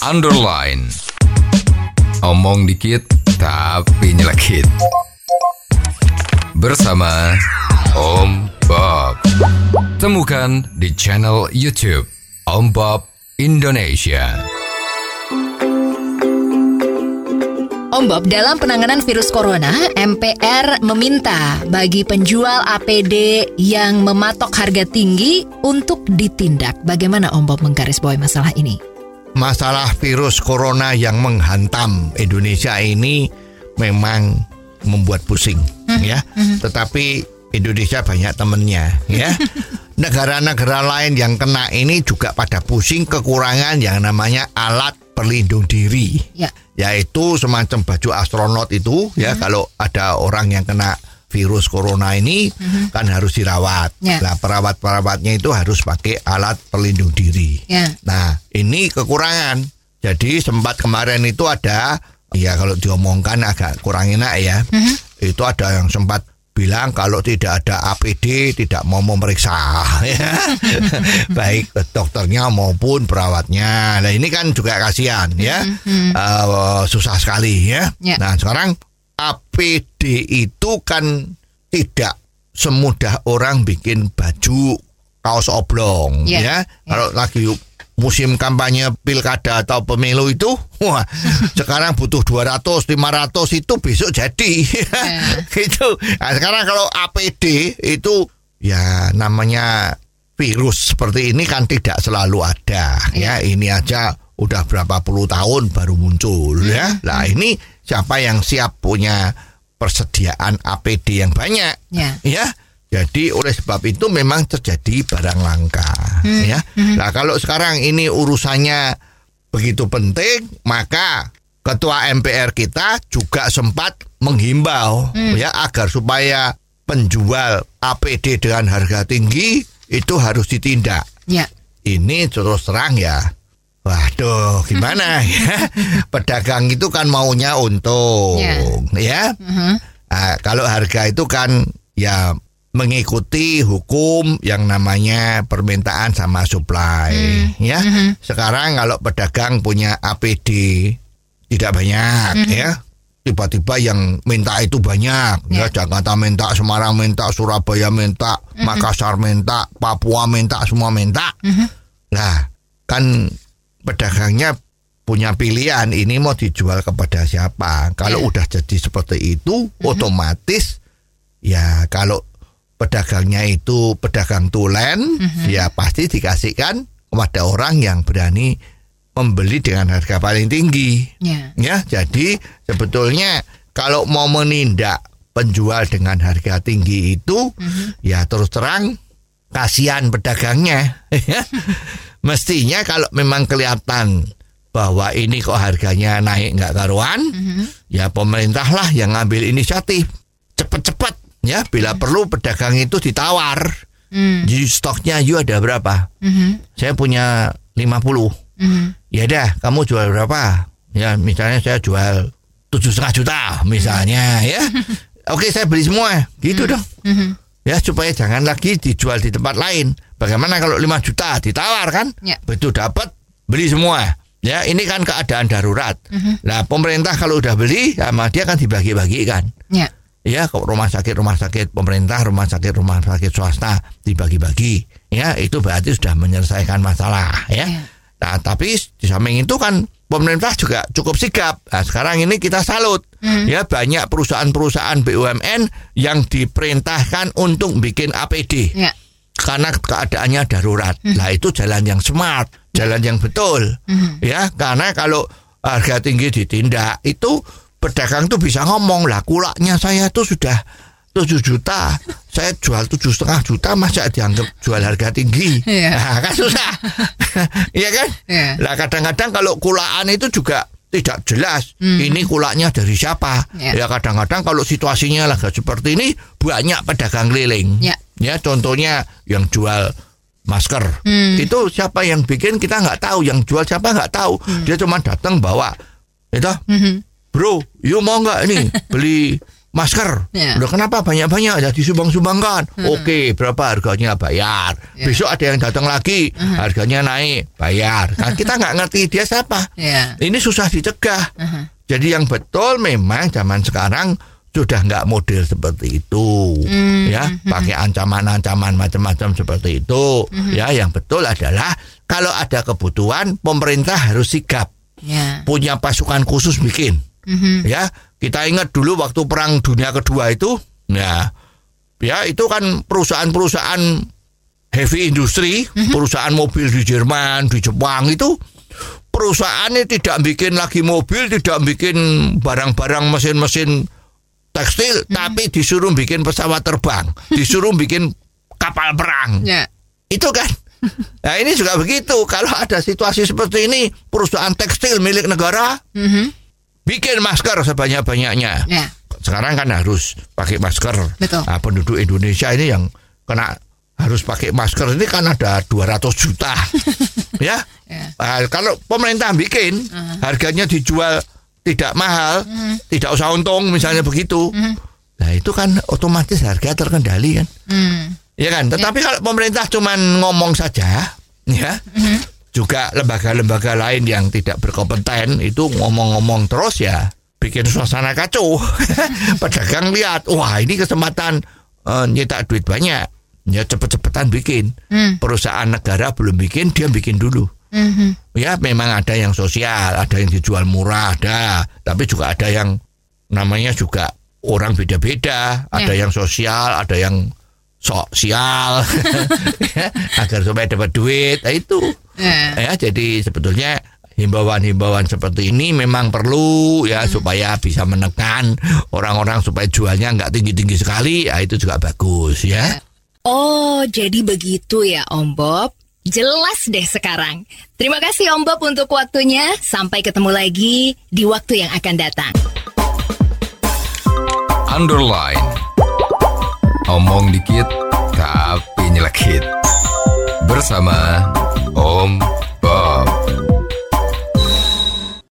underline. Omong dikit tapi nyelekit. Bersama Om Bob. Temukan di channel YouTube Om Bob Indonesia. Om Bob, dalam penanganan virus corona, MPR meminta bagi penjual APD yang mematok harga tinggi untuk ditindak. Bagaimana Om Bob menggarisbawahi masalah ini? Masalah virus corona yang menghantam Indonesia ini memang membuat pusing ya. Tetapi Indonesia banyak temennya ya. Negara-negara lain yang kena ini juga pada pusing kekurangan yang namanya alat pelindung diri. Ya. Yaitu semacam baju astronot itu ya kalau ada orang yang kena virus corona ini kan harus dirawat. Ya. Nah, perawat-perawatnya itu harus pakai alat pelindung diri. Ya. Nah, ini kekurangan. Jadi sempat kemarin itu ada, ya kalau diomongkan agak kurang enak ya. Itu ada yang sempat bilang kalau tidak ada APD tidak mau memeriksa ya. baik dokternya maupun perawatnya. Nah ini kan juga kasihan ya, Eh, susah sekali ya. Ya. Nah sekarang APD itu kan tidak semudah orang bikin baju kaos oblong Ya, ya. ya. Kalau lagi musim kampanye pilkada atau pemilu itu, wah sekarang butuh 200, 500 itu besok jadi. gitu. Nah, sekarang kalau APD itu ya namanya virus seperti ini kan tidak selalu ada ya. Ini aja udah berapa puluh tahun baru muncul ya. Nah, ini siapa yang siap punya persediaan APD yang banyak Ya. ya. Jadi oleh sebab itu memang terjadi barang langka ya. Nah, kalau sekarang ini urusannya begitu penting, maka ketua MPR kita juga sempat menghimbau ya agar supaya penjual APD dengan harga tinggi itu harus ditindak. Ya. Ini terus terang ya. Waduh, gimana ya? Pedagang itu kan maunya untung, ya. Ah, kalau harga itu kan ya mengikuti hukum yang namanya permintaan sama supply ya. Sekarang kalau pedagang punya APD tidak banyak ya. Tiba-tiba yang minta itu banyak ya. Jakarta minta, Semarang minta, Surabaya minta, Makassar minta, Papua minta, semua minta. Nah, kan pedagangnya punya pilihan ini mau dijual kepada siapa. Kalau Iya. udah jadi seperti itu, otomatis ya kalau pedagangnya itu pedagang tulen, ya pasti dikasihkan kepada orang yang berani membeli dengan harga paling tinggi. Ya. Ya, jadi sebetulnya kalau mau menindak penjual dengan harga tinggi itu, ya terus terang kasihan pedagangnya. ya. Mestinya kalau memang kelihatan bahwa ini kok harganya naik nggak karuan, ya pemerintah lah yang ngambil inisiatif cepet-cepet ya bila perlu pedagang itu ditawar. Hmm. Jadi stoknya you ada berapa? Mhm. Saya punya 50. Mhm. Ya dah, kamu jual berapa? Ya, misalnya saya jual tujuh setengah juta, misalnya ya. Oke, saya beli semua, gitu dong. Mhm. Ya supaya jangan lagi dijual di tempat lain. Bagaimana kalau 5 juta ditawar kan? Ya. Begitu dapat beli semua. Ya, ini kan keadaan darurat. Nah, pemerintah kalau udah beli sama dia kan dibagi-bagikan. Ya. Ya, ke rumah sakit rumah sakit pemerintah, rumah sakit rumah sakit swasta dibagi-bagi. Ya, itu berarti sudah menyelesaikan masalah, ya. Ya. Nah, tapi di samping itu kan pemerintah juga cukup sigap. Nah, sekarang ini kita salut. Ya, banyak perusahaan-perusahaan BUMN yang diperintahkan untuk bikin APD Ya. karena keadaannya darurat. Nah, itu jalan yang smart, jalan yang betul. Ya, karena kalau harga tinggi ditindak itu pedagang tuh bisa ngomong lah kulaknya saya tuh sudah 7 juta saya jual tujuh setengah juta masa dianggap jual harga tinggi Iya. nah, kan susah iya kan Iya. lah kadang-kadang kalau kulaan itu juga tidak jelas. Ini kulaknya dari siapa? Iya. ya kadang-kadang kalau situasinya lagi seperti ini banyak pedagang keliling. Iya. ya contohnya yang jual masker. Itu siapa yang bikin? Kita nggak tahu. Yang jual siapa nggak tahu. Dia cuma datang bawa. Itu Mhm. bro you mau nggak ini? Beli masker. Ya. Loh, kenapa banyak-banyak ya disumbang-sumbangkan? Oke, berapa harganya bayar. Ya. Besok ada yang datang lagi, harganya naik, bayar. Kan kita nggak ngerti dia siapa. Ya. Ini susah dicegah. Jadi yang betul memang zaman sekarang sudah nggak model seperti itu, ya pakai ancaman-ancaman macam-macam seperti itu. Ya, yang betul adalah kalau ada kebutuhan pemerintah harus sigap Ya. punya pasukan khusus bikin. Ya, kita ingat dulu waktu perang dunia kedua itu, ya, ya itu kan perusahaan-perusahaan heavy industry, perusahaan mobil di Jerman, di Jepang itu perusahaannya tidak bikin lagi mobil, tidak bikin barang-barang mesin-mesin tekstil, tapi disuruh bikin pesawat terbang, disuruh bikin kapal perang. Ya. Itu kan. Nah ini juga begitu. Kalau ada situasi seperti ini, perusahaan tekstil milik negara Mhm. Bikin masker sebanyak-banyaknya. Ya. Sekarang kan harus pakai masker. Betul. Nah, penduduk Indonesia ini yang kena harus pakai masker ini kan ada 200 juta. ya. Ya. Nah, kalau pemerintah bikin harganya dijual tidak mahal, tidak usah untung misalnya begitu. Nah, itu kan otomatis harga terkendali kan. Hmm. Ya kan, tetapi kalau pemerintah cuman ngomong saja, ya, juga lembaga-lembaga lain yang tidak berkompeten itu ngomong-ngomong terus ya, bikin suasana kacau. Pedagang lihat, wah ini kesempatan eh, nyetak duit banyak, ya cepet-cepetan bikin. Perusahaan negara belum bikin, dia bikin dulu. Mhm. Ya, memang ada yang sosial, ada yang dijual murah, ada, tapi juga ada yang namanya juga orang beda-beda, ada yang sosial, ada yang sosial, Ya, agar supaya dapat duit, nah itu. Ya. Ya, jadi sebetulnya himbauan-himbauan seperti ini memang perlu ya supaya bisa menekan orang-orang supaya jualnya nggak tinggi-tinggi sekali, ya itu juga bagus ya. Oh, jadi begitu ya Om Bob. Jelas deh sekarang. Terima kasih Om Bob untuk waktunya. Sampai ketemu lagi di waktu yang akan datang. Underline. Omong dikit tapi nyelekit. Bersama Om